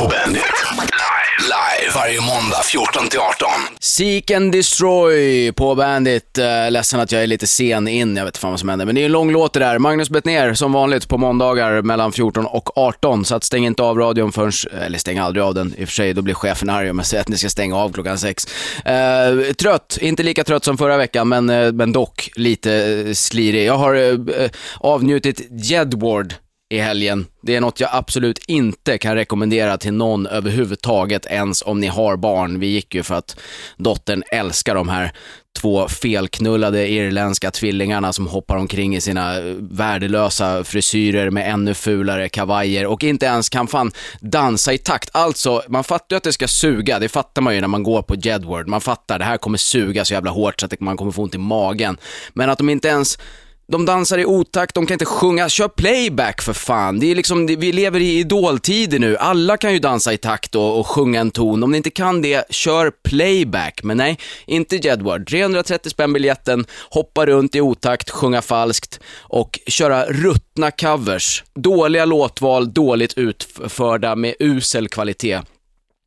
på Bandit. Live. Live. Varje måndag 14 till 18. Seek and Destroy på Bandit. Eh, ledsen att jag är lite sen in, jag vet inte fan vad som händer. Men det är en lång låt det där. Magnus Bettner som vanligt på måndagar mellan 14 och 18. Så att stäng inte av radion förrän, eller stäng aldrig av den i och för sig, då blir chefen arg om jag säger att ni ska stänga av klockan 6. Eh, trött, inte lika trött som förra veckan, men, eh, men dock lite eh, slirig. Jag har avnjutit Jedward i helgen. Det är något jag absolut inte kan rekommendera till någon överhuvudtaget, ens om ni har barn. Vi gick ju för att dottern älskar de här två felknullade irländska tvillingarna som hoppar omkring i sina eh, värdelösa frisyrer med ännu fulare kavajer och inte ens kan fan dansa i takt. Alltså, man fattar ju att det ska suga, det fattar man ju när man går på Jedward. Man fattar, det här kommer suga så jävla hårt så att man kommer få ont i magen. Men att de inte ens de dansar i otakt, de kan inte sjunga. Kör playback för fan. Det är liksom, vi lever i idoltider nu. Alla kan ju dansa i takt och, och sjunga en ton. Om ni inte kan det, kör playback. Men nej, inte Jedward. 330 spänn biljetten, hoppa runt i otakt, sjunga falskt och köra ruttna covers. Dåliga låtval, dåligt utförda med usel kvalitet.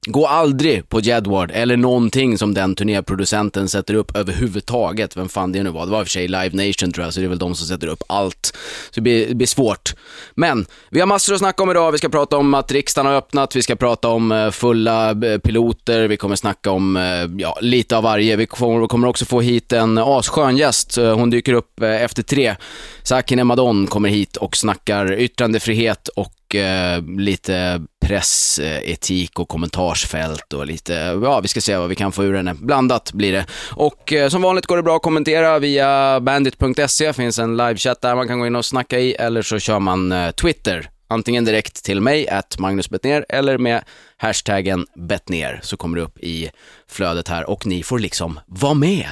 Gå aldrig på Jedward eller någonting som den turnéproducenten sätter upp överhuvudtaget. Vem fan det nu var. Det var i och för sig Live Nation tror jag, så det är väl de som sätter upp allt. Så det blir, det blir, svårt. Men vi har massor att snacka om idag. Vi ska prata om att riksdagen har öppnat, vi ska prata om eh, fulla eh, piloter, vi kommer snacka om eh, ja, lite av varje. Vi kommer också få hit en asskön gäst. Hon dyker upp efter tre. Sakine Madon kommer hit och snackar yttrandefrihet och eh, lite pressetik och kommentarsfält och lite, ja vi ska se vad vi kan få ur henne. Blandat blir det. Och eh, som vanligt går det bra att kommentera via bandit.se, finns en livechatt där man kan gå in och snacka i, eller så kör man eh, Twitter. Antingen direkt till mig, att Magnus Bettner, eller med hashtaggen Bettner, så kommer det upp i flödet här och ni får liksom vara med.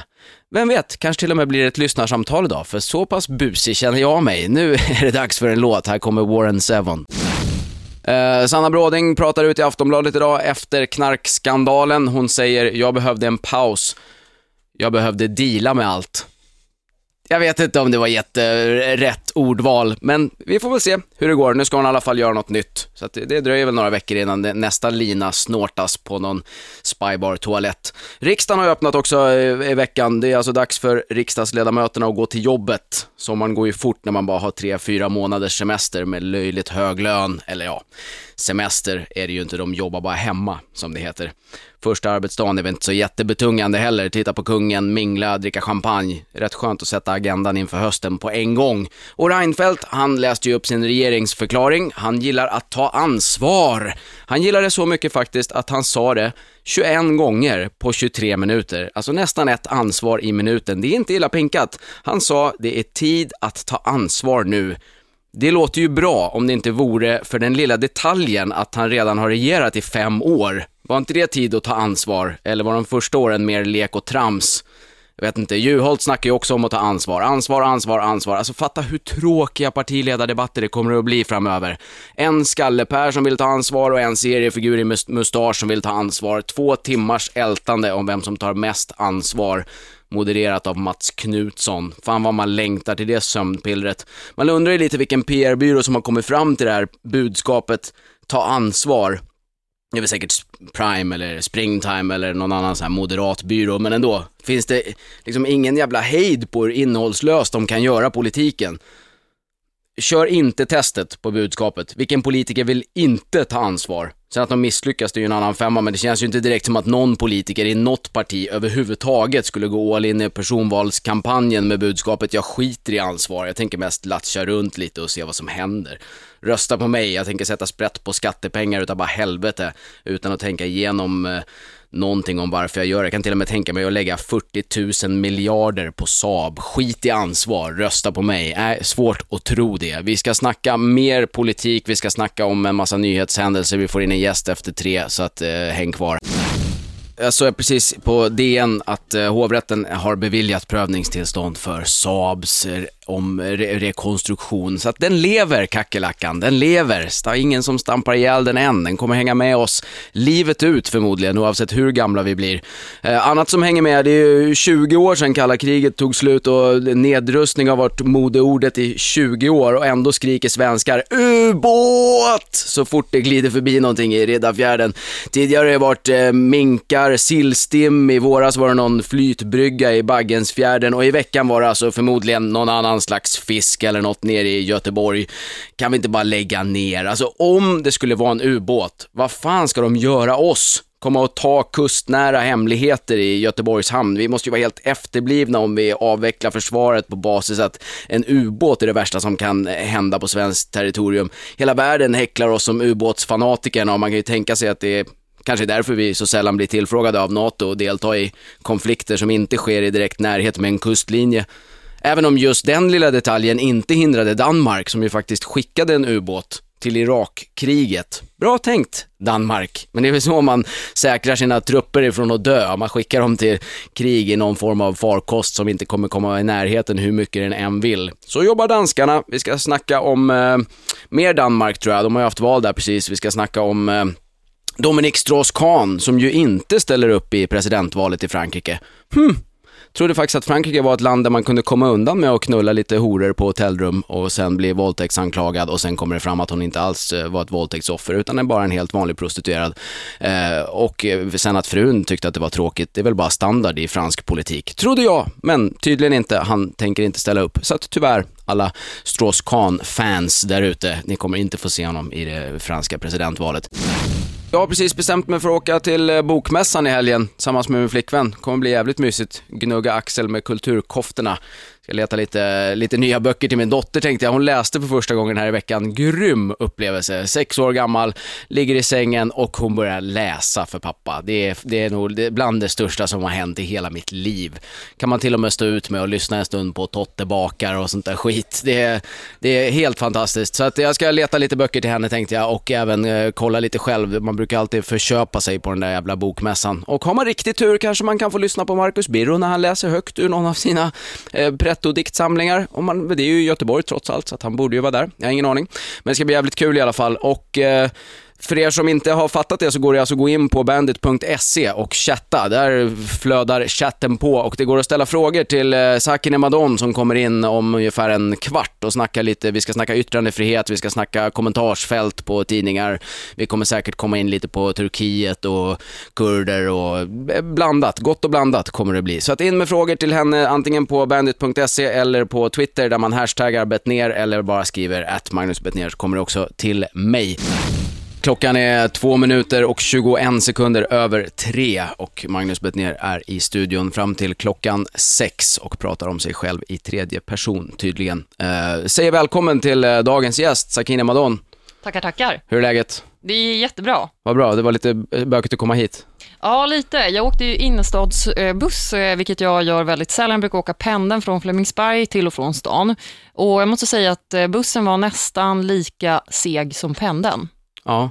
Vem vet, kanske till och med blir det ett lyssnarsamtal idag, för så pass busig känner jag mig. Nu är det dags för en låt, här kommer Warren Sevon. Eh, Sanna Bråding pratar ut i Aftonbladet idag efter knarkskandalen. Hon säger, jag behövde en paus. Jag behövde deala med allt. Jag vet inte om det var jätterätt ordval, men vi får väl se hur det går. Nu ska hon i alla fall göra något nytt. Så det, det dröjer väl några veckor innan det, nästa lina snortas på någon spybar-toalett. Riksdagen har öppnat också i, i, veckan. Det är alltså dags för riksdagsledamöterna att gå till jobbet. Sommaren går ju fort när man bara har tre, fyra månaders semester med löjligt hög lön. Eller ja, semester är det ju inte, de jobbar bara hemma, som det heter. Första arbetsdagen är väl inte så jättebetungande heller. Titta på kungen, mingla, dricka champagne. Rätt skönt att sätta agendan inför hösten på en gång. Och Reinfeldt, han läste ju upp sin regeringsförklaring. Han gillar att ta ansvar. Han gillar det så mycket faktiskt att han sa det 21 gånger på 23 minuter. Alltså nästan ett ansvar i minuten. Det är inte illa pinkat. Han sa, det är tid att ta ansvar nu. Det låter ju bra om det inte vore för den lilla detaljen att han redan har regerat i fem år. Var inte det tid att ta ansvar? Eller var de första åren mer lek och trams? Jag vet inte, Juholt snackar ju också om att ta ansvar. Ansvar, ansvar, ansvar. Alltså fatta hur tråkiga partiledardebatter det kommer att bli framöver. En skallepär som vill ta ansvar och en seriefigur i mustasch som vill ta ansvar. Två timmars ältande om vem som tar mest ansvar modererat av Mats Knutsson. Fan vad man längtar till det sömnpillret. Man undrar ju lite vilken PR-byrå som har kommit fram till det här budskapet, ta ansvar. Det är väl säkert Prime eller Springtime eller någon annan sån här moderat byrå, men ändå. Finns det liksom ingen jävla hejd på hur innehållslöst de kan göra politiken? Kör inte testet på budskapet. Vilken politiker vill inte ta ansvar? Sen att de misslyckas, det är ju en annan femma, men det känns ju inte direkt som att någon politiker i något parti överhuvudtaget skulle gå all in i personvalskampanjen med budskapet jag skiter i ansvar, jag tänker mest latcha runt lite och se vad som händer. Rösta på mig, jag tänker sätta sprätt på skattepengar utav bara helvete, utan att tänka igenom eh, någonting om varför jag gör det. Jag kan till och med tänka mig att lägga 40 000 miljarder på Saab. Skit i ansvar, rösta på mig. Äh, svårt att tro det. Vi ska snacka mer politik, vi ska snacka om en massa nyhetshändelser, vi får in en gäst efter tre, så att eh, häng kvar. Jag såg precis på DN att eh, hovrätten har beviljat prövningstillstånd för Saabs om re rekonstruktion. Så att den lever, kackerlackan. Den lever. Det är ingen som stampar ihjäl den än. Den kommer hänga med oss livet ut förmodligen, oavsett hur gamla vi blir. Eh, annat som hänger med, det är ju 20 år sedan kalla kriget tog slut och nedrustning har varit modeordet i 20 år och ändå skriker svenskar ubåt så fort det glider förbi någonting i Riddarfjärden. Tidigare har det varit eh, minkar, sillstim, i våras var det någon flytbrygga i Baggensfjärden och i veckan var det alltså förmodligen någon annan slags fisk eller något nere i Göteborg. Kan vi inte bara lägga ner? Alltså om det skulle vara en ubåt, vad fan ska de göra oss? komma och ta kustnära hemligheter i Göteborgs hamn. Vi måste ju vara helt efterblivna om vi avvecklar försvaret på basis att en ubåt är det värsta som kan hända på svenskt territorium. Hela världen häcklar oss som ubåtsfanatikerna och man kan ju tänka sig att det är Kanske därför vi så sällan blir tillfrågade av NATO och delta i konflikter som inte sker i direkt närhet med en kustlinje. Även om just den lilla detaljen inte hindrade Danmark, som ju faktiskt skickade en ubåt till Irakkriget. Bra tänkt, Danmark. Men det är väl så man säkrar sina trupper ifrån att dö. Man skickar dem till krig i någon form av farkost som inte kommer komma i närheten hur mycket den än vill. Så jobbar danskarna. Vi ska snacka om eh, mer Danmark tror jag. De har ju haft val där precis. Vi ska snacka om eh, Dominique Strauss-Kahn som ju inte ställer upp i presidentvalet i Frankrike. Hmm, trodde faktiskt att Frankrike var ett land där man kunde komma undan med att knulla lite horor på hotellrum och sen bli våldtäktsanklagad och sen kommer det fram att hon inte alls eh, var ett våldtäktsoffer utan är bara en helt vanlig prostituerad. Eh, och eh, sen att frun tyckte att det var tråkigt, det är väl bara standard i fransk politik. Trodde jag, men tydligen inte. Han tänker inte ställa upp. Så att tyvärr, alla Strauss-Kahn-fans där ute, ni kommer inte få se honom i det franska presidentvalet. Jag har precis bestämt mig för att åka till eh, Bokmässan i helgen tillsammans med min flickvän. kommer bli jävligt mysigt. Gnugga axel med kulturkoftorna. Ska leta lite, lite nya böcker till min dotter tänkte jag. Hon läste för första gången här i veckan. Grym upplevelse. Sex år gammal, ligger i sängen och hon börjar läsa för pappa. Det är, det är nog det, bland det största som har hänt i hela mitt liv. Kan man till och med stå ut med och lyssna en stund på Totte bakar och sånt där skit. Det är, det är helt fantastiskt. Så att jag ska leta lite böcker till henne tänkte jag och även eh, kolla lite själv. Man brukar alltid förköpa sig på den där jävla bokmässan. Och har man riktigt tur kanske man kan få lyssna på Marcus Birro när han läser högt ur någon av sina eh, pretto-diktsamlingar. Man, det är ju Göteborg trots allt, så att han borde ju vara där. Jag har ingen aning. Men det ska bli jävligt kul i alla fall. Och eh, för er som inte har fattat det så går det alltså att gå in på bandit.se och chatta. Där flödar chatten på och det går att ställa frågor till eh, Sakine Madon som kommer in om ungefär en kvart och snackar lite. Vi ska snacka yttrandefrihet, vi ska snacka kommentarsfält på tidningar. Vi kommer säkert komma in lite på Turkiet och kurder och eh, blandat. Gott och blandat kommer det bli. Så att in med frågor till henne antingen på bandit.se eller på Twitter där man hashtaggar Betner eller bara skriver att Magnus Betner så kommer det också till mig. Klockan är två minuter och 21 sekunder över tre och Magnus Bettner är i studion fram till klockan sex och pratar om sig själv i tredje person tydligen. Eh, säger välkommen till eh, dagens gäst, Sakine Madon. Tackar, tackar. Hur är läget? Det är jättebra. Vad bra, det var lite bökigt att komma hit. Ja, lite. Jag åkte ju innerstadsbuss, eh, vilket jag gör väldigt sällan. Jag brukar åka pendeln från Flemingsberg till och från stan. Och jag måste säga att eh, bussen var nästan lika seg som pendeln. Ja.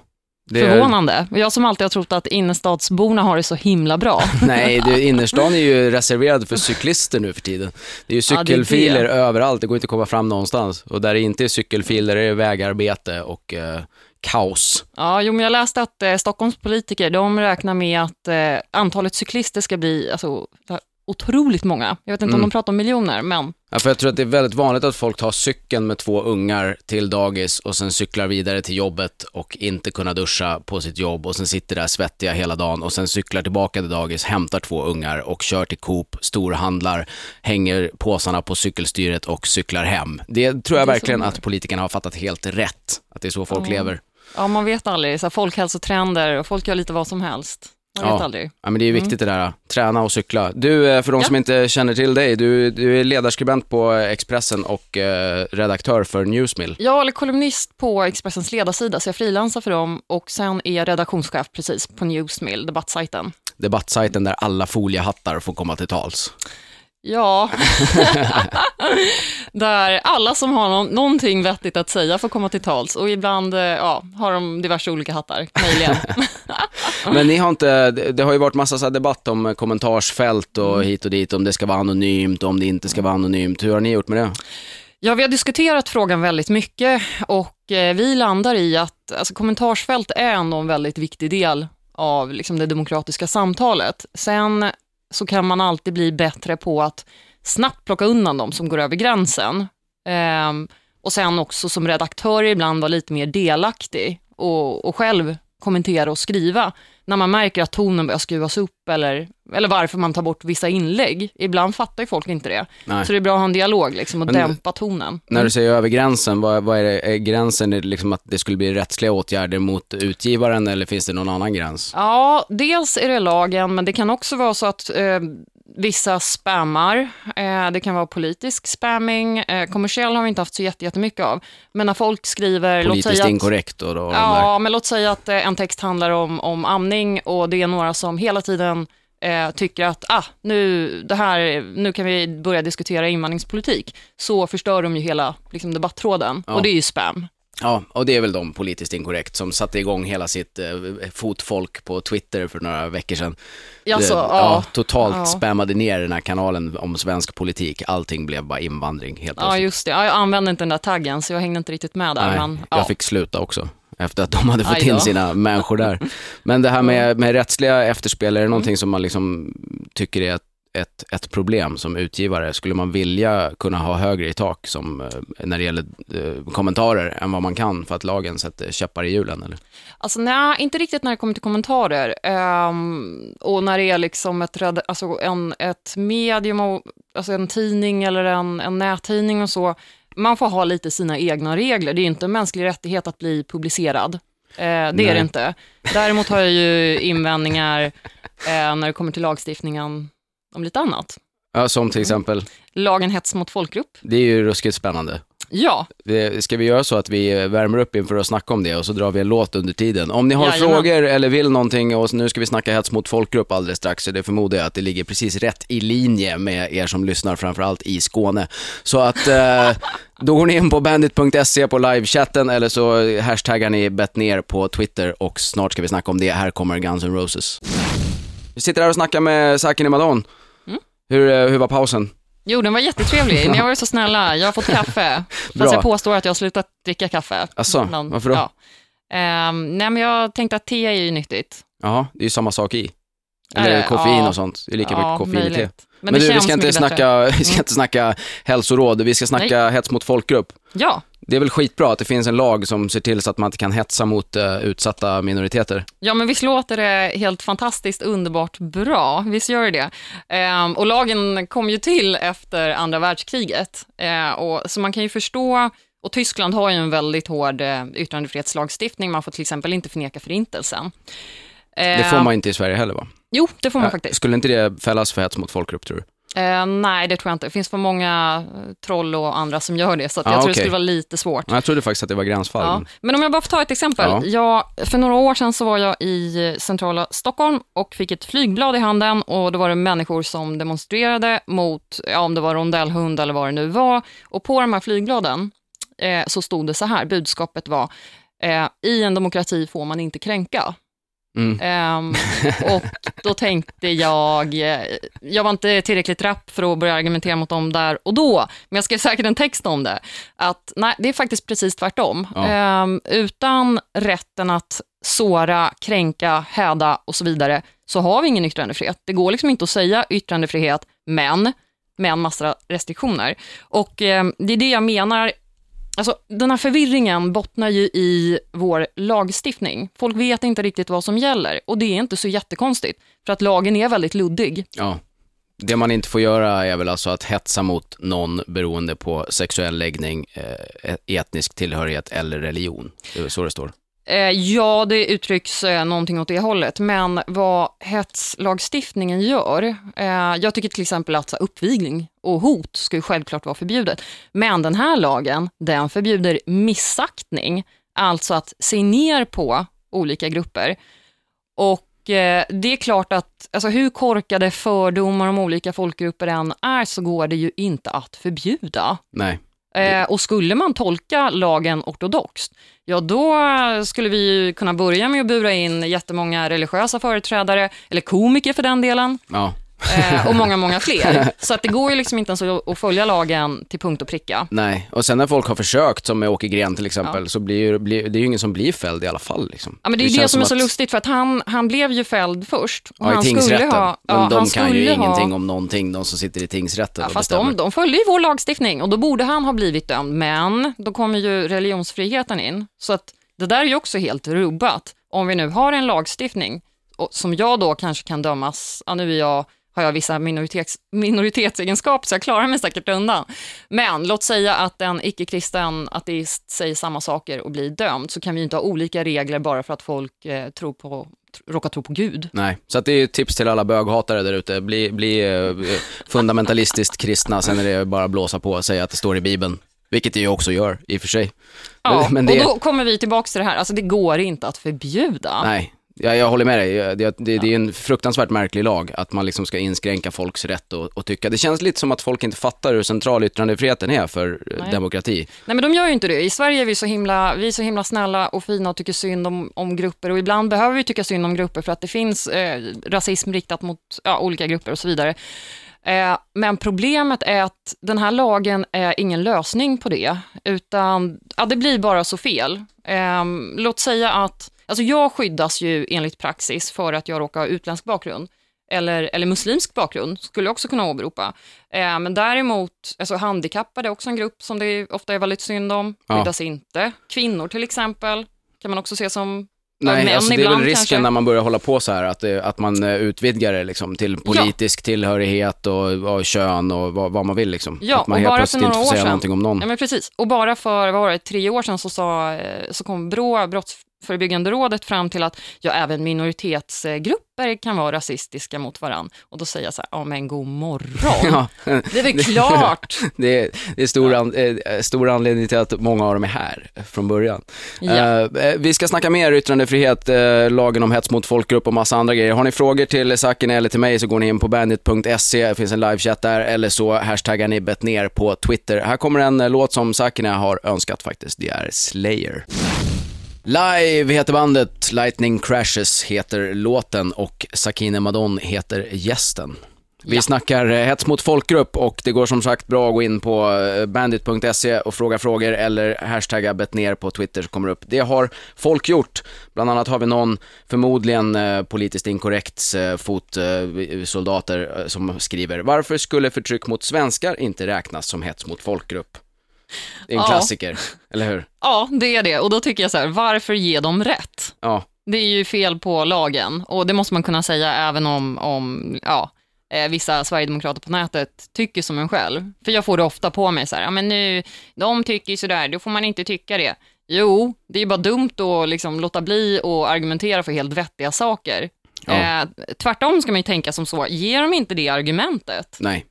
Det Förvånande. Jag som alltid har trott att innerstadsborna har det så himla bra. Nej, det, innerstan är ju reserverad för cyklister nu för tiden. Det är ju cykelfiler ja, det det. överallt, det går inte att komma fram någonstans. Och där det inte är cykelfiler, är det vägarbete och eh, kaos. Ja, jo, men jag läste att eh, Stockholms politiker, de räknar med att eh, antalet cyklister ska bli alltså, otroligt många. Jag vet inte mm. om de pratar om miljoner, men... Ja, för jag tror att det är väldigt vanligt att folk tar cykeln med två ungar till dagis och sen cyklar vidare till jobbet och inte kunna duscha på sitt jobb och sen sitter där svettiga hela dagen och sen cyklar tillbaka till dagis, hämtar två ungar och kör till Coop, storhandlar, hänger påsarna på cykelstyret och cyklar hem. Det tror jag det verkligen att politikerna har fattat helt rätt, att det är så folk ja. lever. Ja, man vet aldrig. Så folkhälsotrender och folk gör lite vad som helst. Man ja. vet aldrig. Ja, men det är viktigt mm. det där, träna och cykla. Du, eh, för de som inte känner till dig, du, du är ledarskribent på Expressen och eh, redaktör för Newsmill. Ja, eller kolumnist på Expressens ledarsida, så jag frilansar för dem och sen är jag redaktionschef precis på Newsmill, debattsajten. Debattsajten där alla foliehattar får komma till tals. Ja, där alla som har någon, någonting vettigt att säga får komma till tals och ibland eh, ja, har de diverse olika hattar, möjligen. Men ni har inte, det har ju varit massa så debatt om kommentarsfält och mm. hit och dit, om det ska vara anonymt och om det inte ska vara anonymt. Hur har ni gjort med det? Ja, vi har diskuterat frågan väldigt mycket och eh, vi landar i att alltså, kommentarsfält är ändå en väldigt viktig del av liksom, det demokratiska samtalet. Sen så kan man alltid bli bättre på att snabbt plocka undan dem som går över gränsen. Eh, och sen också som redaktör ibland vara lite mer delaktig och, och själv kommentera och skriva när man märker att tonen börjar skruvas upp eller, eller varför man tar bort vissa inlägg. Ibland fattar ju folk inte det. Nej. Så det är bra att ha en dialog liksom, och Men- dämpa tonen. När du säger över gränsen, vad, vad är, det, är gränsen? Är det liksom att det skulle bli rättsliga åtgärder mot utgivaren eller finns det någon annan gräns? Ja, dels är det lagen, men det kan också vara så att eh, vissa spammar. Eh, det kan vara politisk spamming. Eh, kommersiell har vi inte haft så jätte- jättemycket av. Men när folk skriver... låt Politiskt säga att, inkorrekt då, där. Ja, men låt säga att eh, en text handlar om, om amning och det är några som hela tiden eh, tycker att ah, nu, det här, nu kan vi börja diskutera invandringspolitik. Så förstör de ju hela liksom, debatttråden Ja. och det är ju spam. Ja, och det är väl de politiskt inkorrekt som satte igång hela sitt eh, fotfolk på Twitter för några veckor sedan. Alltså, det, ja. totalt Ja. spammade ner den här kanalen om svensk politik. Allting blev bara invandring helt Ja, plötsligt. just det. Ja, jag använde inte den där taggen, så jag hängde inte riktigt med där. Nej, men, ja. jag fick sluta också. Efter att de hade fått in sina människor där. Men det här med, med rättsliga efterspel, är det någonting som man liksom tycker är ett, ett, ett problem som utgivare? Skulle man vilja kunna ha högre i tak som, eh, när det gäller eh, kommentarer än vad man kan för att lagen sätter käppar i hjulen? Eller? Alltså nej, inte riktigt när det kommer till kommentarer. Ehm, och när det är liksom ett, alltså en, ett medium, och, alltså en tidning eller en, en nättidning och så. Man får ha lite sina egna regler. Det är inte en mänsklig rättighet att bli publicerad. Eh, det är Nej. det inte. Däremot har jag ju invändningar eh, när det kommer till lagstiftningen om lite annat. Ja, som till exempel, Lagen hets mot folkgrupp. det är ju ruskigt spännande. Ja, Ska vi göra så att vi värmer upp inför att snacka om det och så drar vi en låt under tiden? Om ni har Jajamän. frågor eller vill någonting och nu ska vi snacka hets mot folkgrupp alldeles strax, så det förmodar jag att det ligger precis rätt i linje med er som lyssnar, framförallt i Skåne. Så att eh, då går ni in på bandit.se på livechatten eller så hashtaggar ni bettner på Twitter och snart ska vi snacka om det. Här kommer Guns N' Roses. Vi sitter här och snackar med Sakine Madon. Mm. Hur, eh, hur var pausen? Jo, den var jättetrevlig. Ni har varit så snälla. Jag har fått kaffe. Fast jag påstår att jag har slutat dricka kaffe. Asså, Men, varför då? Ja. Ehm, nej, men jag tänkte att te är ju nyttigt. Jaha, det är ju samma sak i. Eller det? koffein Ja. och sånt. Det är lika Ja, mycket koffein i te. möjligt. Men, det du, vi ska, inte mycket bättre. snacka, vi ska inte snacka hälsoråd, vi ska snacka hets mot folkgrupp. Ja. Det är väl skitbra att det finns en lag som ser till så att man inte kan hetsa mot eh, utsatta minoriteter. ja, men visst låter det helt fantastiskt underbart bra? Visst gör det det? Ehm, och lagen kom ju till efter andra världskriget. Eh, och, så man kan ju förstå, och Tyskland har ju en väldigt hård eh, yttrandefrihetslagstiftning. Man får till exempel inte förneka förintelsen. Det får man inte i Sverige heller va? Jo, det får man Ja, faktiskt. Skulle inte det fällas för hets mot folkgrupp tror du? Eh, nej, det tror jag inte. Det finns för många eh, troll och andra som gör det, så Ah, jag tror det okej. skulle vara lite svårt. Ja, Jag trodde faktiskt att det var gränsfall. Ja. men- Men om jag bara får ta ett exempel. Ja. Jag, för några år sedan så var jag i eh, centrala Stockholm och fick ett flygblad i handen och då var det människor som demonstrerade mot, ja, om det var rondellhund eller vad det nu var. Och på de här flygbladen eh, så stod det så här, budskapet var, eh, i en demokrati får man inte kränka. Mm. Ehm, och då tänkte jag, eh, jag var inte tillräckligt rapp för att börja argumentera mot dem där och då, men jag skrev säkert en text om det, att nej, det är faktiskt precis tvärtom. Ja. Ehm, utan rätten att såra, kränka, häda och så vidare, så har vi ingen yttrandefrihet. Det går liksom inte att säga yttrandefrihet, men med en massa restriktioner. Och eh, det är det jag menar, Alltså, den här förvirringen bottnar ju i vår lagstiftning. Folk vet inte riktigt vad som gäller och det är inte så jättekonstigt, för att lagen är väldigt luddig. Ja. Det man inte får göra är väl alltså att hetsa mot någon beroende på sexuell läggning, eh, etnisk tillhörighet eller religion. Det är så det står. Eh, ja, det uttrycks eh, någonting åt det hållet, men vad hetslagstiftningen gör, eh, jag tycker till exempel att uppvigling och hot ska ju självklart vara förbjudet, men den här lagen, den förbjuder missaktning, alltså att se ner på olika grupper. Och eh, det är klart att, alltså hur korkade fördomar om olika folkgrupper än är, så går det ju inte att förbjuda. Nej. Eh, och skulle man tolka lagen ortodoxt, ja då skulle vi ju kunna börja med att bura in jättemånga religiösa företrädare, eller komiker för den delen. Ja eh, och många, många fler. Så att det går ju liksom inte ens att, att följa lagen till punkt och pricka. Nej, och sen när folk har försökt, som med Åke Gren till exempel, så blir ju, blir, det är ju ingen som blir fälld i alla fall. Liksom. Ja, men det är ju det, känns som är så att- lustigt, för att han, han blev ju fälld först. Och Ja, han i tingsrätten. skulle ha, men ja, de han kan ju ha- ingenting om någonting, de som sitter i tingsrätten Ja, och fast bestämmer. de, de följer ju vår lagstiftning och då borde han ha blivit dömd. Men då kommer ju religionsfriheten in. Så att det där är ju också helt rubbat. Om vi nu har en lagstiftning som jag då kanske kan dömas, ja, nu är jag, har jag vissa minoritets, minoritetsegenskaper så jag klarar mig säkert undan. Men låt säga att en icke-kristen ateist säger samma saker och blir dömd, så kan vi inte ha olika regler bara för att folk eh, tror på, råkar tro på Gud. Nej, så att det är ett tips till alla böghatare där ute. Bli, bli eh, fundamentalistiskt kristna, sen är det bara att blåsa på och säga att det står i Bibeln. Vilket det ju också gör, i och för sig. Ja, Men det, och då kommer vi tillbaka till det här, alltså det går inte att förbjuda. nej, jag, jag håller med dig. Det, det, det, det är en fruktansvärt märklig lag, att man liksom ska inskränka folks rätt att att tycka. Det känns lite som att folk inte fattar hur central yttrandefriheten är för eh, Nej. demokrati. Nej men de gör ju inte det. I Sverige är vi så himla, vi så himla snälla och fina och tycker synd om, om grupper och ibland behöver vi tycka synd om grupper för att det finns eh, rasism riktat mot ja, olika grupper och så vidare. Eh, men problemet är att den här lagen är ingen lösning på det, utan ja, det blir bara så fel. Eh, låt säga att, alltså jag skyddas ju enligt praxis för att jag råkar ha utländsk bakgrund eller, eller muslimsk bakgrund, skulle jag också kunna åberopa. Eh, men däremot, alltså handikappade är också en grupp som det ofta är väldigt synd om, Ja. skyddas inte. Kvinnor till exempel, kan man också se som ja, Nej, alltså det är väl risken kanske. när man börjar hålla på så här, att, det, att man eh, utvidgar det liksom, till politisk tillhörighet och, och kön och vad, vad man vill. Liksom. Ja, att man och helt plötsligt inte får år säga sedan- någonting om någon. Ja, men precis. Och bara för vad var det, tre år sedan så, sa, eh, så kom Brå, Brottsförebyggande rådet, fram till att ja, även minoritetsgrupper kan vara rasistiska mot varandra. Och då säger jag så här, ja men god morgon. Ja, Det är väl klart. det är, det är stor, an, eh, stor anledning till att många av dem är här från början. Ja. Eh, vi ska snacka mer yttrandefrihet, eh, lagen om hets mot folkgrupp och massa andra grejer. Har ni frågor till Sakine eller till mig så går ni in på bandit.se, det finns en livechatt där, eller så hashtaggar ni ner på Twitter. Här kommer en eh, låt som Sakine har önskat faktiskt, det är Slayer. Live heter bandet, Lightning Crashes heter låten och Sakine Madon heter gästen. Vi Ja. snackar eh, hets mot folkgrupp och det går som sagt bra att gå in på eh, bandit.se och fråga frågor eller hashtagga bet ner på Twitter så kommer det upp. Det har folk gjort. Bland annat har vi någon, förmodligen eh, politiskt inkorrekt fotsoldater som skriver Varför skulle förtryck mot svenskar inte räknas som hets mot folkgrupp? Det är en Ja. klassiker, eller hur? Ja, det är det. Och då tycker jag så här, varför ge dem rätt? Ja, Det är ju fel på lagen och det måste man kunna säga även om, om ja, eh, vissa sverigedemokrater på nätet tycker som en själv. För jag får det ofta på mig så här, ja men nu, de tycker ju sådär, då får man inte tycka det. Jo, det är bara dumt att liksom låta bli och argumentera för helt vettiga saker. Ja. Eh, tvärtom ska man ju tänka som så, ger de inte det argumentet? Nej.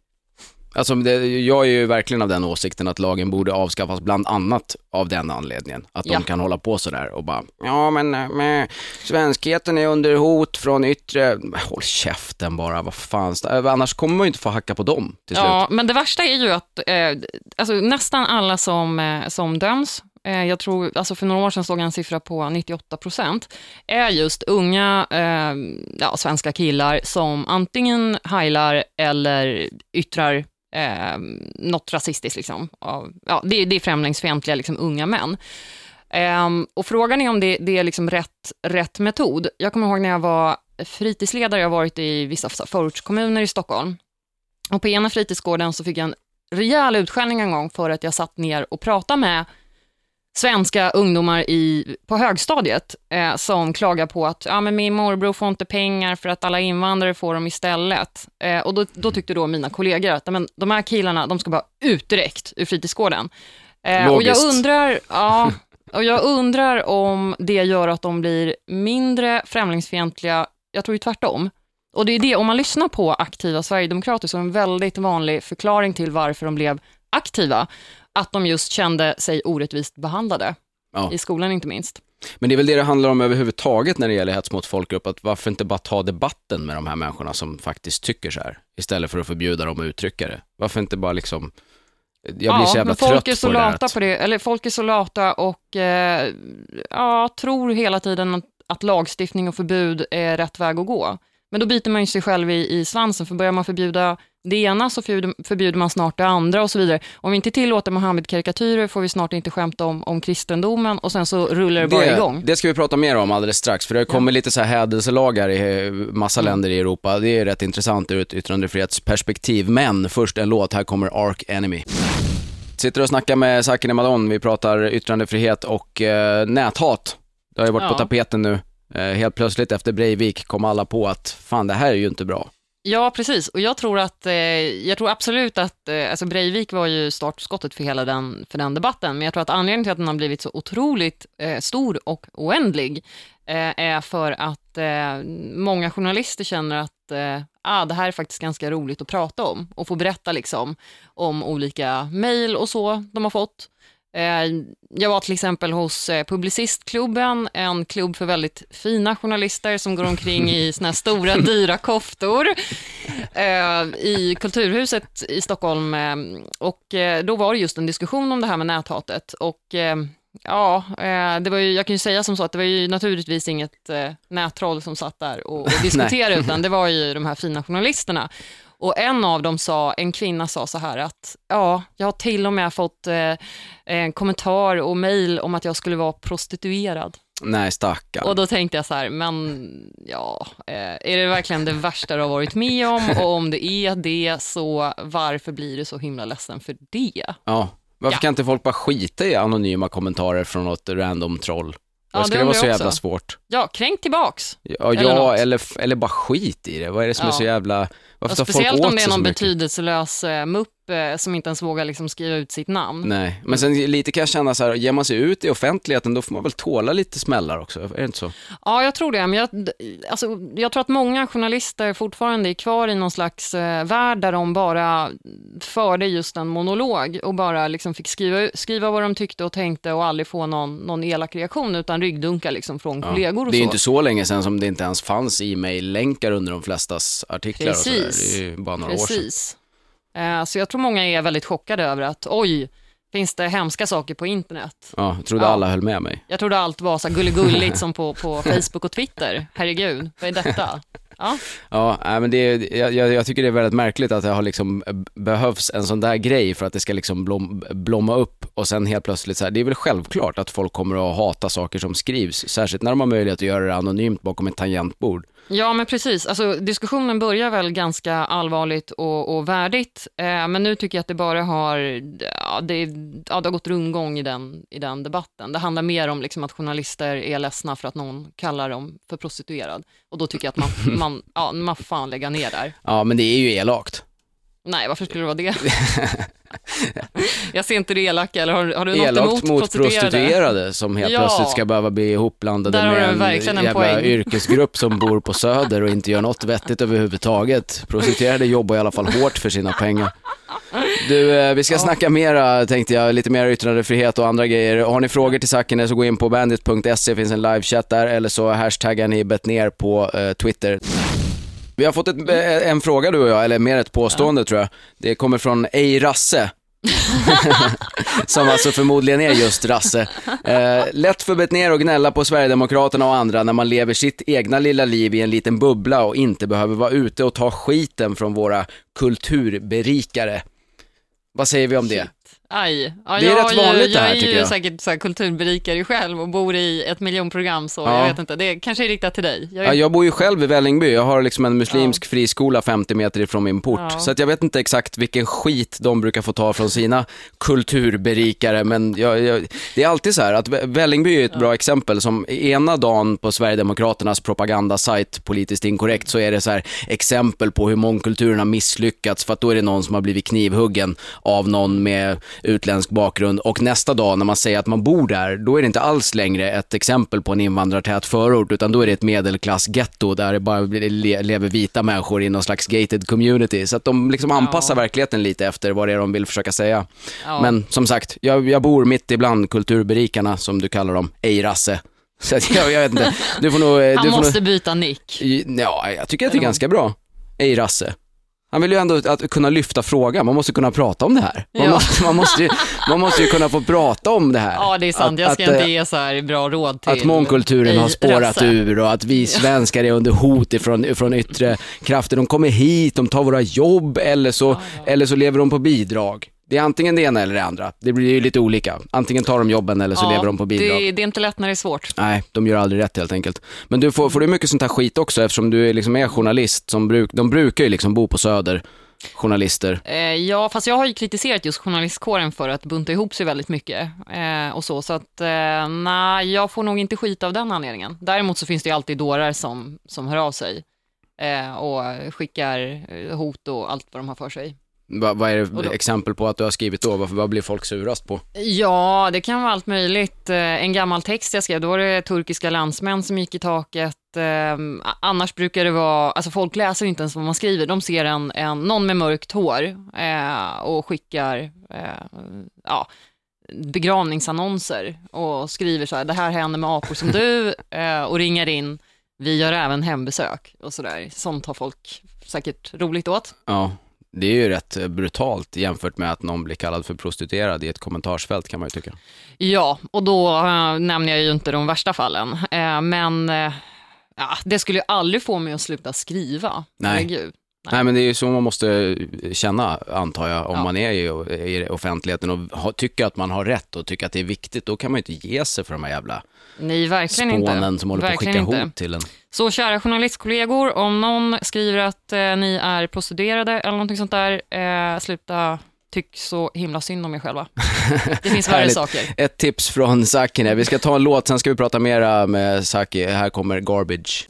Alltså, det, jag är ju verkligen av den åsikten att lagen borde avskaffas bland annat av den anledningen. Att de Ja. kan hålla på sådär och bara, ja men, eh, men svenskheten är under hot från yttre, håll käften bara, vad fan, annars kommer man ju inte få hacka på dem till slut. Ja, men det värsta är ju att eh, alltså, nästan alla som, eh, som döms, eh, jag tror, alltså för några år sedan såg jag en siffra på 98 procent, är just unga eh, ja, svenska killar som antingen heilar eller yttrar eh, något rasistiskt. Liksom. Av, ja, det, det är främlingsfientliga liksom, unga män. Ehm, och frågan är om det, det är liksom rätt, rätt metod. Jag kommer ihåg när jag var fritidsledare, jag har varit i vissa förortskommuner i Stockholm. Och på ena fritidsgården så fick jag en rejäl utskällning en gång för att jag satt ner och pratade med svenska ungdomar i, på högstadiet eh, som klagar på att ja, men min morbror får inte pengar för att alla invandrare får dem istället. Eh, och då, då tyckte då mina kollegor att men, de här killarna de ska bara ut direkt ur fritidsgården. Eh, och jag Logiskt. undrar, ja, och jag undrar om det gör att de blir mindre främlingsfientliga. Jag tror ju tvärtom. Och det är det, om man lyssnar på aktiva sverigedemokrater, så är en väldigt vanlig förklaring till varför de blev aktiva, att de just kände sig orättvist behandlade, Ja. i skolan inte minst. Men det är väl det det handlar om överhuvudtaget när det gäller hets mot folkgrupp, att varför inte bara ta debatten med de här människorna som faktiskt tycker så här, istället för att förbjuda dem att uttrycka det. Varför inte bara liksom, jag blir så jävla men folk trött är så på det där. lata Att, på det, eller folk är så lata och eh, ja, tror hela tiden att, att lagstiftning och förbud är rätt väg att gå. Men då biter man ju sig själv i, i svansen, för börjar man förbjuda det ena så förbjuder, man snart det andra och så vidare. Om vi inte tillåter Mohammed-karikatyrer får vi snart inte skämta om, om kristendomen och sen så rullar det bara igång. Det ska vi prata mer om alldeles strax, för det har kommit lite så här hädelselagar i eh, massa Mm. länder i Europa. Det är rätt intressant ur ett yttrandefrihetsperspektiv. Men först en låt, här kommer Ark Enemy. Sitter och snackar med Sakine Madon, vi pratar yttrandefrihet och eh, näthat. Det har ju varit på Ja. tapeten nu. Eh, helt plötsligt efter Breivik kom alla på att fan det här är ju inte bra. Ja, precis. Och jag tror, att, eh, jag tror absolut att, eh, alltså Breivik var ju startskottet för hela den, för den debatten, men jag tror att anledningen till att den har blivit så otroligt eh, stor och oändlig eh, är för att eh, många journalister känner att eh, ah, det här är faktiskt ganska roligt att prata om och få berätta liksom, om olika mejl och så de har fått. Eh, Jag var till exempel hos eh, Publicistklubben, en klubb för väldigt fina journalister som går omkring i såna här stora dyra koftor eh, i Kulturhuset i Stockholm. Och då var det just en diskussion om det här med näthatet. Och ja, det var ju, jag kan ju säga som så att det var ju naturligtvis inget nättroll som satt där och, och diskuterade, utan det var ju de här fina journalisterna. Och en av dem sa, en kvinna sa så här att, ja, jag har till och med fått eh, en kommentar och mejl om att jag skulle vara prostituerad. Nej, stackarn. Och då tänkte jag så här, men ja, eh, är det verkligen det värsta du har varit med om? Och om det är det, så varför blir du så himla ledsen för det? Ja. Varför Ja. kan inte folk bara skita i anonyma kommentarer från något random troll? Ja, ska det det vara så jävla också. svårt? Ja, kränk tillbaks. Ja, Eller ja eller, eller bara skit i det. Vad är det som är Ja. så jävla... Varför Och tar folk speciellt åt om det sig är så någon mycket? betydelselös eh, mupp eh, som inte ens vågar liksom skriva ut sitt namn. Nej, men sen lite kan jag känna så här, ger man sig ut i offentligheten då får man väl tåla lite smällar också, är det inte så? Ja, jag tror det. Men jag, alltså, jag tror att många journalister fortfarande är kvar i någon slags eh, värld där de bara förde just en monolog och bara liksom fick skriva, skriva vad de tyckte och tänkte och aldrig få någon, någon elak reaktion utan ryggdunkar liksom från kollegor och det är så. inte så länge sedan som det inte ens fanns e-mail-länkar under de flestas artiklar och sådär. Precis. Det är ju bara några år sedan. Precis. Eh, så jag tror många är väldigt chockade över att oj, finns det hemska saker på internet? Ja, jag trodde Ja. alla höll med mig. Jag trodde allt var så gulligulligt som på, på Facebook och Twitter. Herregud, vad är detta? Ja, Ja, men det är, jag, jag, tycker det är väldigt märkligt att det har liksom eh, behövs en sån där grej för att det ska liksom blom, blomma upp och sen helt plötsligt så här, det är väl självklart att folk kommer att hata saker som skrivs, särskilt när de har möjlighet att göra det anonymt bakom ett tangentbord. Ja, men precis. Alltså, diskussionen börjar väl ganska allvarligt och, och värdigt, eh, men nu tycker jag att det bara har, ja, det, ja, det har gått rundgång i den, i den debatten. Det handlar mer om liksom, att journalister är ledsna för att någon kallar dem för prostituerad. Och då tycker jag att man, man, ja, man får fan lägga ner där. Ja, men det är ju elakt. Nej, varför skulle det vara det? jag ser inte det elaka, eller har, har du något Elakt emot mot prostituerade? prostituerade som helt Ja. plötsligt ska behöva bli ihopblandade Där med en en jävla poäng. yrkesgrupp som bor på Söder och inte gör något vettigt överhuvudtaget. Prostituerade jobbar i alla fall hårt för sina pengar. Du, eh, vi ska snacka mera tänkte jag, lite mer yttrandefrihet och andra grejer. Har ni frågor till Sakine så gå in på bandit.se, finns en livechatt där, eller så hashtaggar ni ner på eh, Twitter. Vi har fått ett, eh, en fråga du och jag, eller mer ett påstående tror jag. Det kommer från Ej Rasse. som alltså förmodligen är just Rasse. Eh, lätt för Bettner att gnälla på Sverigedemokraterna och andra när man lever sitt egna lilla liv i en liten bubbla och inte behöver vara ute och ta skiten från våra kulturberikare. Vad säger vi om det? Aj. Ja, Det är jag rätt vanligt det här, Jag är ju jag. säkert så här kulturberikare själv och bor i ett miljonprogram så Ja. jag vet inte. Det kanske är riktat till dig. Jag är, Ja, jag bor ju själv i Vällingby, jag har liksom en muslimsk friskola 50 meter ifrån min port. Ja. Så att jag vet inte exakt vilken skit de brukar få ta från sina kulturberikare, men jag, jag, det är alltid så här att Vä- Vällingby är ett bra exempel som ena dagen på Sverigedemokraternas propagandasajt Politiskt inkorrekt så är det så här exempel på hur mångkulturen har misslyckats för att då är det någon som har blivit knivhuggen av någon med utländsk bakgrund och nästa dag när man säger att man bor där, då är det inte alls längre ett exempel på en invandrartät förort utan då är det ett medelklassgetto där det bara lever vita människor i någon slags gated community. Så att de liksom anpassar verkligheten lite efter vad det är de vill försöka säga. Ja. Men som sagt, jag, jag bor mitt ibland kulturberikarna som du kallar dem, ej rasse. Så att jag, jag vet inte, du får nog... eh, Han du får måste nog, byta nick. Ja, jag tycker att det är ganska bra. Ej rasse. Han vill ju ändå att kunna lyfta frågan, man måste kunna prata om det här. Man, Ja. måste, man, måste, ju, man måste ju kunna få prata om det här. Ja, det är sant. Att- jag ska att, inte eh, ge så här bra råd till Att mångkulturen har spårat Rasse. ur och att vi svenskar är under hot ifrån, ifrån yttre krafter. De kommer hit, de tar våra jobb eller så, eller så lever de på bidrag. Det är antingen det ena eller det andra. Det blir ju lite olika. Antingen tar de jobben eller så Ja, lever de på bidrag. Det, det är inte lätt när det är svårt. Nej, de gör aldrig rätt helt enkelt. Men du får, får du mycket sånt här skit också eftersom du är, liksom är journalist som bruk, de brukar ju liksom bo på Söder, journalister. Eh, ja, fast jag har ju kritiserat just journalistkåren för att bunta ihop sig väldigt mycket eh, och så, så att eh, nej, jag får nog inte skit av den anledningen. Däremot så finns det ju alltid dårar som, som hör av sig eh, och skickar eh, hot och allt vad de har för sig. Va, vad är det då- exempel på att du har skrivit då? Varför, vad blir folk surast på? Ja, det kan vara allt möjligt. Eh, En gammal text jag skrev, då var det turkiska landsmän som gick i taket. Eh, Annars brukar det vara, alltså folk läser inte ens vad man skriver, de ser en, en någon med mörkt hår eh, och skickar eh, ja, begravningsannonser och skriver så här, det här händer med apor som du eh, och ringer in, vi gör även hembesök och sådär. Sånt har folk säkert roligt åt. Ja, det är ju rätt brutalt jämfört med att någon blir kallad för prostituerad i ett kommentarsfält kan man ju tycka. Ja, och då eh, nämner jag ju inte de värsta fallen. Eh, men ja, det skulle ju aldrig få mig att sluta skriva. Nej. Nej men det är ju så man måste känna antar jag om Ja. man är i, i offentligheten och ha, tycker att man har rätt och tycker att det är viktigt. Då kan man ju inte ge sig för de här jävla Nej, verkligen spånen inte. som håller på att verkligen skicka inte. hot till en. Så kära journalistkollegor, om någon skriver att eh, ni är prostituerade eller någonting sånt där, eh, sluta tyck så himla synd om er själva. Det finns värre saker. Ett tips från Sakine. Vi ska ta en låt, sen ska vi prata mera med Saki. Här kommer Garbage.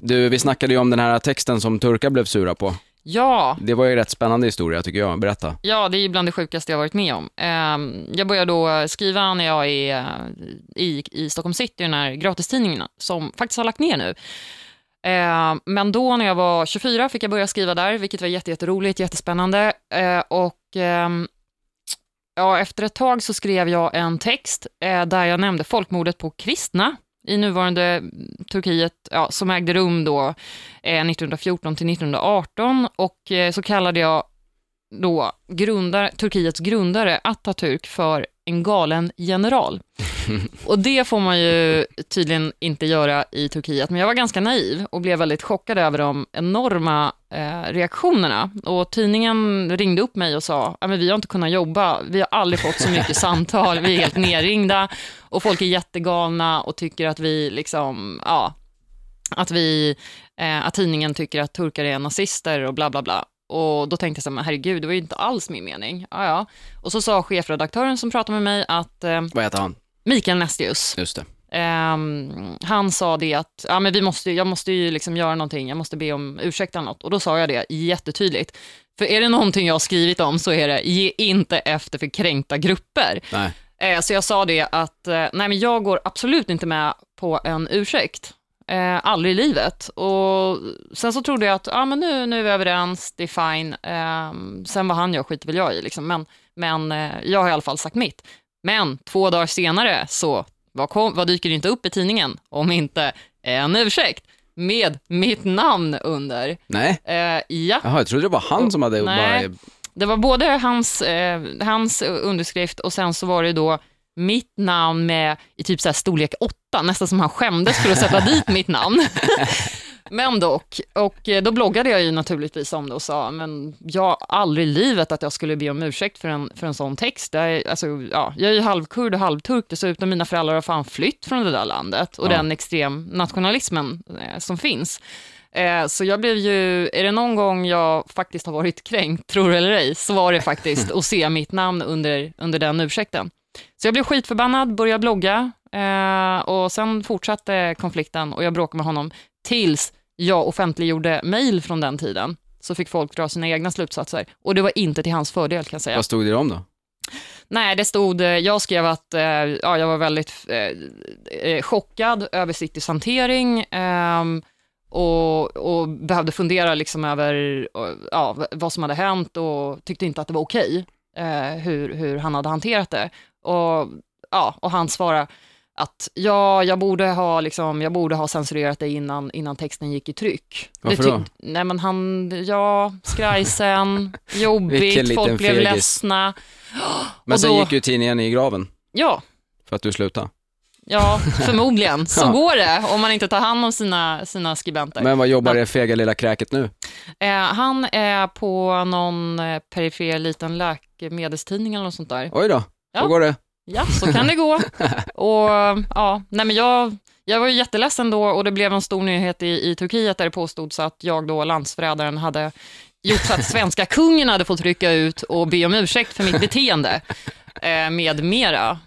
Du, vi snackade ju om den här texten som turkar blev sura på. Ja, Det var ju en rätt spännande historia tycker jag. Berätta. Ja, det är ju bland det sjukaste jag varit med om. Ehm, Jag började då skriva när jag är eh, i, i Stockholm city, den här gratistidningen som faktiskt har lagt ner nu. Ehm, Men då när jag var 24 fick jag börja skriva där, vilket var jätte- jätteroligt, jättespännande. Eh, Och ehm, ja, efter ett tag så skrev jag en text eh, där jag nämnde folkmordet på kristna i nuvarande Turkiet, ja, som ägde rum då eh, 1914 till 1918 och eh, så kallade jag då grundare, Turkiets grundare Atatürk för en galen general. Och det får man ju tydligen inte göra i Turkiet, men jag var ganska naiv och blev väldigt chockad över de enorma eh, reaktionerna. Och tidningen ringde upp mig och sa, "Ja, men vi har inte kunnat jobba, vi har aldrig fått så mycket samtal, vi är helt nerringda och folk är jättegalna och tycker att vi liksom, ja, att vi, eh, att tidningen tycker att turkar är nazister och bla bla bla. Och då tänkte jag så här, men herregud, det var ju inte alls min mening. Ja, ja. Och så sa chefredaktören som pratade med mig att eh, Vad heter han? Mikael Nestius, Just det. Ehm, han sa det att ja, men vi måste, jag måste ju liksom göra någonting, jag måste be om ursäkt eller något. Och då sa jag det jättetydligt. För är det någonting jag har skrivit om så är det, ge inte efter för kränkta grupper. Nej. Eh, så jag sa det att, eh, nej men jag går absolut inte med på en ursäkt. Eh, aldrig i livet. Och sen så trodde jag att, ja men nu, nu är vi överens, det är fine. Eh, sen vad han gör skiter väl jag i liksom. Men, men eh, jag har i alla fall sagt mitt. Men två dagar senare så, vad, kom, vad dyker inte upp i tidningen om inte en ursäkt med mitt namn under. Nej. Eh, ja. Jaha, jag trodde det var han som hade Nej. bara... Det var både hans, eh, hans underskrift och sen så var det då mitt namn med i typ så här storlek 8, nästan som han skämdes för att sätta dit mitt namn. Men dock, och eh, då bloggade jag ju naturligtvis om det och sa, men jag aldrig i livet att jag skulle be om ursäkt för en, för en sån text. Jag är, alltså, ja, jag är ju halvkurd och halvturk dessutom, mina föräldrar har fan flytt från det där landet och Ja. den extrem nationalismen eh, som finns. Eh, så jag blev ju, är det någon gång jag faktiskt har varit kränkt, tror eller ej, så var det faktiskt att se mitt namn under, under den ursäkten. Så jag blev skitförbannad, började blogga eh, och sen fortsatte konflikten och jag bråkade med honom tills jag offentliggjorde mejl från den tiden. Så fick folk dra sina egna slutsatser och det var inte till hans fördel kan jag säga. Vad stod det om då? Nej, det stod, eh, jag skrev att eh, ja, jag var väldigt eh, eh, chockad över Citys hantering ehm, och, och behövde fundera liksom över och, ja, vad som hade hänt och tyckte inte att det var okej eh, hur, hur han hade hanterat det. Och, ja, och han svarade, att ja, jag borde ha, liksom, jag borde ha censurerat det innan, innan texten gick i tryck. Varför då? Nej men han, ja, skrajsen, jobbigt, folk blev fegis. ledsna. Men Och sen då- gick ju tidningen i graven Ja, för att du slutade. ja, förmodligen. Så Ja. går det om man inte tar hand om sina, sina skribenter. Men vad jobbar det fega lilla kräket nu? Eh, han är på någon eh, perifer liten läkemedelstidning eller något sånt där. Oj då, Ja. så går det. Ja, så kan det gå. Och ja, nej men jag, jag var ju jätteledsen då och det blev en stor nyhet i, i Turkiet där det påstods att jag då, landsförrädaren, hade gjort så att svenska kungen hade fått rycka ut och be om ursäkt för mitt beteende eh, med mera.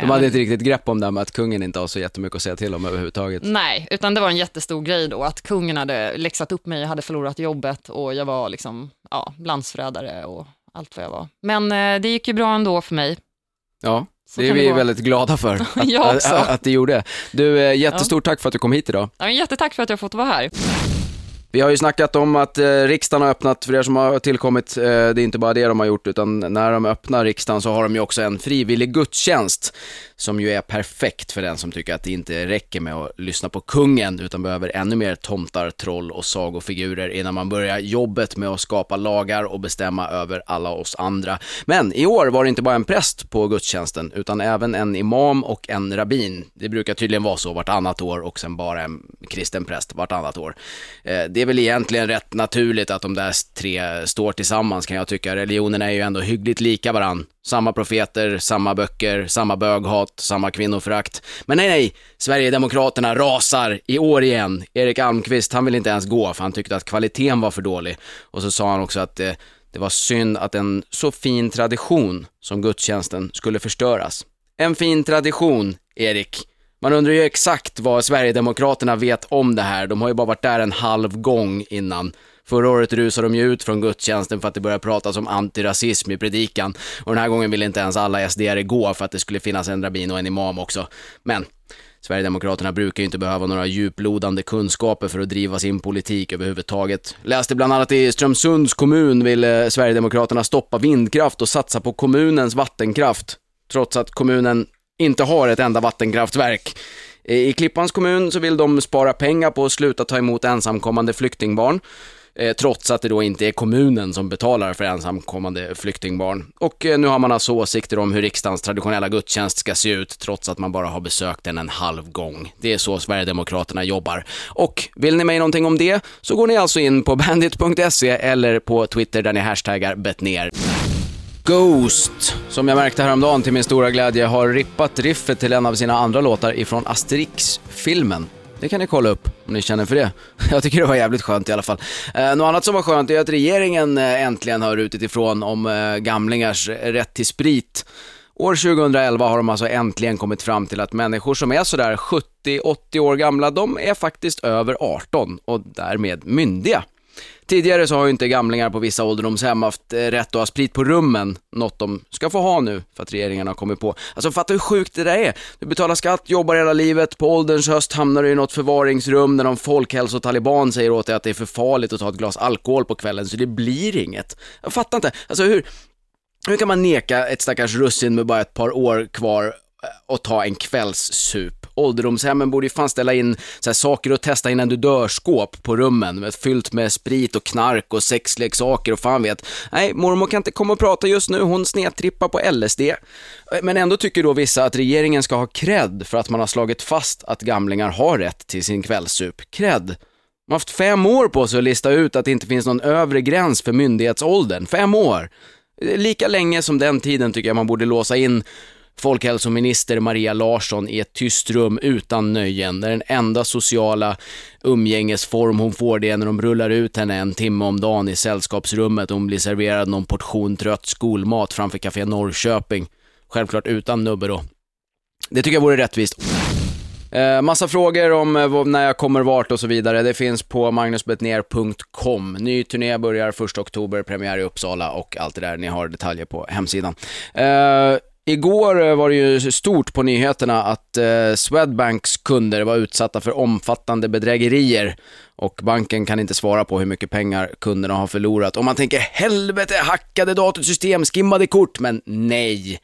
De hade inte riktigt grepp om det här med att kungen inte har så jättemycket att säga till om överhuvudtaget. Nej, utan det var en jättestor grej då att kungen hade läxat upp mig, jag hade förlorat jobbet och jag var liksom, ja, landsförrädare och allt vad jag var. Men eh, det gick ju bra ändå för mig. Ja, Så det är vi det väldigt glada för att, att, att det gjorde. Du, eh, jättestort tack för att du kom hit idag. Ja, men jättetack för att jag fått vara här. Vi har ju snackat om att eh, riksdagen har öppnat, för er som har tillkommit, eh, det är inte bara det de har gjort, utan när de öppnar riksdagen så har de ju också en frivillig gudstjänst, som ju är perfekt för den som tycker att det inte räcker med att lyssna på kungen, utan behöver ännu mer tomtar, troll och sagofigurer innan man börjar jobbet med att skapa lagar och bestämma över alla oss andra. Men i år var det inte bara en präst på gudstjänsten, utan även en imam och en rabbin. Det brukar tydligen vara så vartannat år och sen bara en kristen präst vartannat år. Eh, Det det är väl egentligen rätt naturligt att de där tre står tillsammans kan jag tycka. Religionerna är ju ändå hyggligt lika varann. Samma profeter, samma böcker, samma böghat, samma kvinnoförakt. Men nej, nej, Sverigedemokraterna rasar i år igen. Erik Almqvist, han vill inte ens gå för han tyckte att kvaliteten var för dålig. Och så sa han också att eh, det var synd att en så fin tradition som gudstjänsten skulle förstöras. En fin tradition, Erik. Man undrar ju exakt vad Sverigedemokraterna vet om det här. De har ju bara varit där en halv gång innan. Förra året rusade de ju ut från gudstjänsten för att det började pratas om antirasism i predikan. Och den här gången ville inte ens alla sd gå för att det skulle finnas en rabbin och en imam också. Men Sverigedemokraterna brukar ju inte behöva några djuplodande kunskaper för att driva sin politik överhuvudtaget. Läste bland annat i Strömsunds kommun ville eh, Sverigedemokraterna stoppa vindkraft och satsa på kommunens vattenkraft. Trots att kommunen inte har ett enda vattenkraftverk. I Klippans kommun så vill de spara pengar på att sluta ta emot ensamkommande flyktingbarn. Eh, trots att det då inte är kommunen som betalar för ensamkommande flyktingbarn. Och eh, nu har man alltså åsikter om hur riksdagens traditionella gudstjänst ska se ut, trots att man bara har besökt den en halv gång. Det är så Sverigedemokraterna jobbar. Och vill ni mig någonting om det, så går ni alltså in på bandit.se eller på Twitter där ni hashtaggar betner. Ghost, som jag märkte häromdagen till min stora glädje, har rippat riffet till en av sina andra låtar ifrån Asterix-filmen. Det kan ni kolla upp om ni känner för det. Jag tycker det var jävligt skönt i alla fall. Eh, något annat som var skönt är att regeringen eh, äntligen har rutit ifrån om eh, gamlingars rätt till sprit. År 2011 har de alltså äntligen kommit fram till att människor som är sådär 70-80 år gamla, de är faktiskt över 18 och därmed myndiga. Tidigare så har ju inte gamlingar på vissa ålderdomshem haft eh, rätt att ha sprit på rummen, något de ska få ha nu för att regeringen har kommit på. Alltså fatta hur sjukt det där är. Du betalar skatt, jobbar hela livet, på ålderns höst hamnar du i något förvaringsrum där någon folkhälsotaliban säger åt dig att det är för farligt att ta ett glas alkohol på kvällen så det blir inget. Jag fattar inte, alltså hur, hur kan man neka ett stackars russin med bara ett par år kvar och ta en kvällssup? Ålderdomshemmen borde ju fan ställa in så här, saker att testa innan du dör skåp på rummen, fyllt med sprit och knark och sexleksaker och fan vet. Nej, mormor kan inte komma och prata just nu, hon snedtrippar på LSD. Men ändå tycker då vissa att regeringen ska ha cred för att man har slagit fast att gamlingar har rätt till sin kvällssup. Cred. Man har haft fem år på sig att lista ut att det inte finns någon övre gräns för myndighetsåldern. Fem år. Lika länge som den tiden tycker jag man borde låsa in folkhälsominister Maria Larsson i ett tyst rum utan nöjen, där den enda sociala umgängesform hon får det är när de rullar ut henne en timme om dagen i sällskapsrummet och hon blir serverad någon portion trött skolmat framför Café Norrköping. Självklart utan nubbe då. Det tycker jag vore rättvist. Eh, massa frågor om eh, när jag kommer vart och så vidare. Det finns på magnusbetner.com. Ny turné börjar 1 oktober, premiär i Uppsala och allt det där. Ni har detaljer på hemsidan. Eh, Igår eh, var det ju stort på nyheterna att eh, Swedbanks kunder var utsatta för omfattande bedrägerier och banken kan inte svara på hur mycket pengar kunderna har förlorat. Och man tänker helvete, hackade datorsystem, skimmade kort, men nej.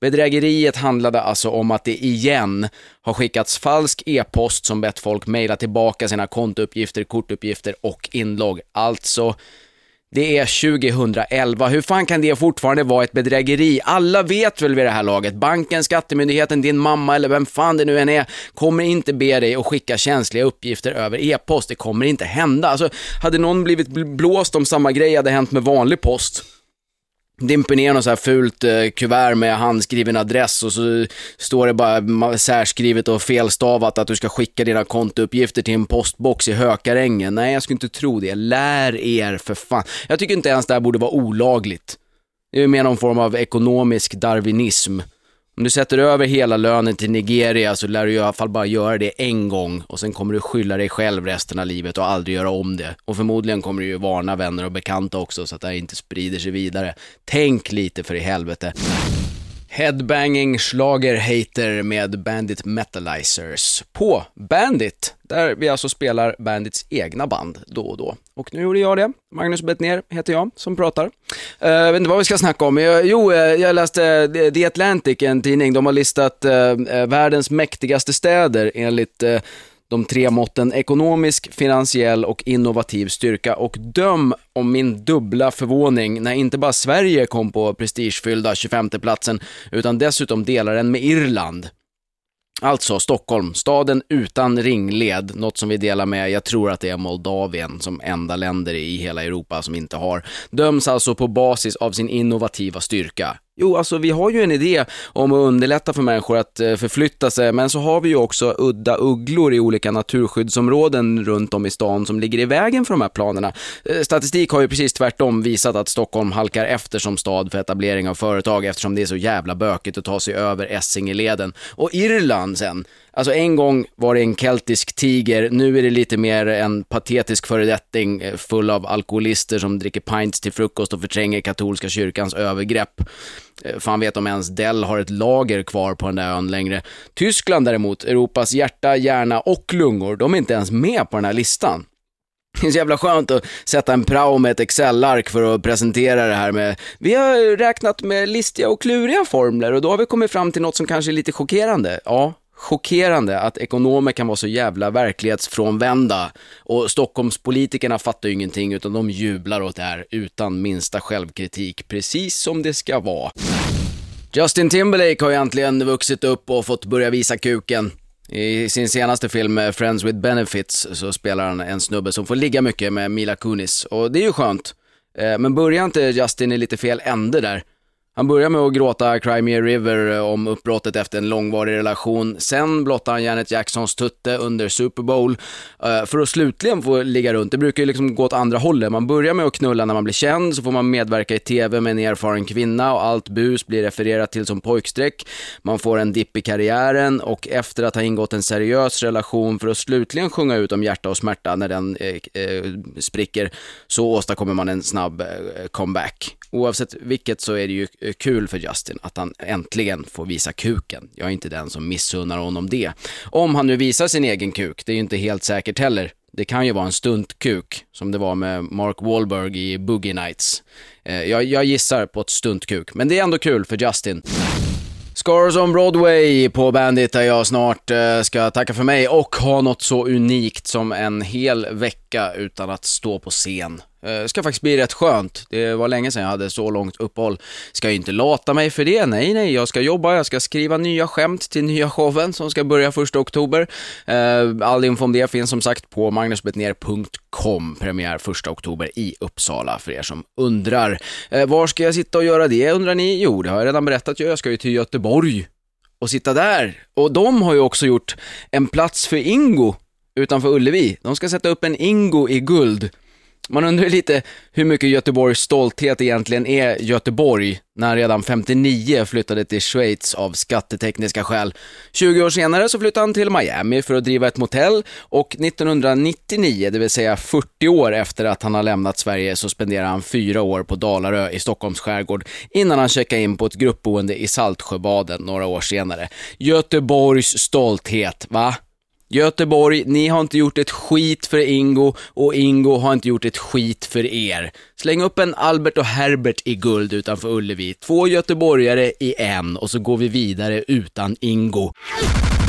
Bedrägeriet handlade alltså om att det igen har skickats falsk e-post som bett folk mejla tillbaka sina kontouppgifter, kortuppgifter och inlogg. Alltså, det är 2011. Hur fan kan det fortfarande vara ett bedrägeri? Alla vet väl vid det här laget. Banken, skattemyndigheten, din mamma eller vem fan det nu än är kommer inte be dig att skicka känsliga uppgifter över e-post. Det kommer inte hända. Alltså, hade någon blivit blåst om samma grej hade hänt med vanlig post, dimper ner något så här fult eh, kuvert med handskriven adress och så står det bara särskrivet och felstavat att du ska skicka dina kontouppgifter till en postbox i Hökarängen. Nej, jag skulle inte tro det. Lär er för fan. Jag tycker inte ens det här borde vara olagligt. Det är mer någon form av ekonomisk darwinism. Om du sätter över hela lönen till Nigeria så lär du i alla fall bara göra det en gång och sen kommer du skylla dig själv resten av livet och aldrig göra om det. Och förmodligen kommer du ju varna vänner och bekanta också så att det här inte sprider sig vidare. Tänk lite för i helvete. Headbanging slager hater med Bandit Metalizers på Bandit, där vi alltså spelar Bandits egna band då och då. Och nu gjorde jag det. Magnus Bettner heter jag som pratar. Uh, jag vet inte vad vi ska snacka om. Jag, jo, eh, jag läste The Atlantic, en tidning. De har listat uh, världens mäktigaste städer enligt uh, de tre måtten ekonomisk, finansiell och innovativ styrka och döm om min dubbla förvåning när inte bara Sverige kom på prestigefyllda 25 platsen utan dessutom delar den med Irland. Alltså Stockholm, staden utan ringled, något som vi delar med, jag tror att det är Moldavien som enda länder i hela Europa som inte har, döms alltså på basis av sin innovativa styrka. Jo, alltså vi har ju en idé om att underlätta för människor att eh, förflytta sig, men så har vi ju också udda ugglor i olika naturskyddsområden runt om i stan som ligger i vägen för de här planerna. Eh, statistik har ju precis tvärtom visat att Stockholm halkar efter som stad för etablering av företag eftersom det är så jävla bökigt att ta sig över Essingeleden. Och Irland sen, Alltså en gång var det en keltisk tiger, nu är det lite mer en patetisk föredetting eh, full av alkoholister som dricker pints till frukost och förtränger katolska kyrkans övergrepp. Eh, fan vet om ens Dell har ett lager kvar på den där ön längre. Tyskland däremot, Europas hjärta, hjärna och lungor, de är inte ens med på den här listan. Det är så jävla skönt att sätta en prao med ett Excel-ark för att presentera det här med, vi har räknat med listiga och kluriga formler och då har vi kommit fram till något som kanske är lite chockerande. Ja, chockerande att ekonomer kan vara så jävla verklighetsfrånvända. Och Stockholmspolitikerna fattar ju ingenting utan de jublar åt det här utan minsta självkritik, precis som det ska vara. Justin Timberlake har ju äntligen vuxit upp och fått börja visa kuken. I sin senaste film eh, Friends with Benefits så spelar han en snubbe som får ligga mycket med Mila Kunis och det är ju skönt. Eh, men börjar inte Justin i lite fel ände där? Han börjar med att gråta Cry Me a River eh, om uppbrottet efter en långvarig relation. Sen blottar han Janet Jacksons tutte under Super Bowl eh, för att slutligen få ligga runt. Det brukar ju liksom gå åt andra hållet. Man börjar med att knulla när man blir känd, så får man medverka i TV med en erfaren kvinna och allt bus blir refererat till som pojkstreck. Man får en dipp i karriären och efter att ha ingått en seriös relation för att slutligen sjunga ut om hjärta och smärta när den eh, eh, spricker, så åstadkommer man en snabb eh, comeback. Oavsett vilket så är det ju eh, kul för Justin att han äntligen får visa kuken. Jag är inte den som missunnar honom det. Om han nu visar sin egen kuk, det är ju inte helt säkert heller. Det kan ju vara en stuntkuk, som det var med Mark Wahlberg i Boogie Nights. Eh, jag, jag gissar på ett stuntkuk, men det är ändå kul för Justin. Scars on Broadway på Bandit där jag snart eh, ska tacka för mig och ha något så unikt som en hel vecka utan att stå på scen det ska faktiskt bli rätt skönt. Det var länge sedan jag hade så långt uppehåll. Ska ju inte lata mig för det. Nej, nej, jag ska jobba. Jag ska skriva nya skämt till nya showen som ska börja 1 oktober. Eh, all info om det finns som sagt på magnusbetner.com. Premiär 1 oktober i Uppsala för er som undrar. Eh, var ska jag sitta och göra det undrar ni? Jo, det har jag redan berättat. Jag ska ju till Göteborg och sitta där. Och de har ju också gjort en plats för Ingo utanför Ullevi. De ska sätta upp en Ingo i guld man undrar lite hur mycket Göteborgs stolthet egentligen är Göteborg, när han redan 59 flyttade till Schweiz av skattetekniska skäl. 20 år senare så flyttade han till Miami för att driva ett motell och 1999, det vill säga 40 år efter att han har lämnat Sverige, så spenderar han fyra år på Dalarö i Stockholms skärgård innan han checkar in på ett gruppboende i Saltsjöbaden några år senare. Göteborgs stolthet, va? Göteborg, ni har inte gjort ett skit för Ingo och Ingo har inte gjort ett skit för er. Släng upp en Albert och Herbert i guld utanför Ullevi. Två göteborgare i en och så går vi vidare utan Ingo.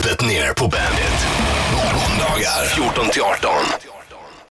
Det ner på Bandit. Måndagar 14 till 18.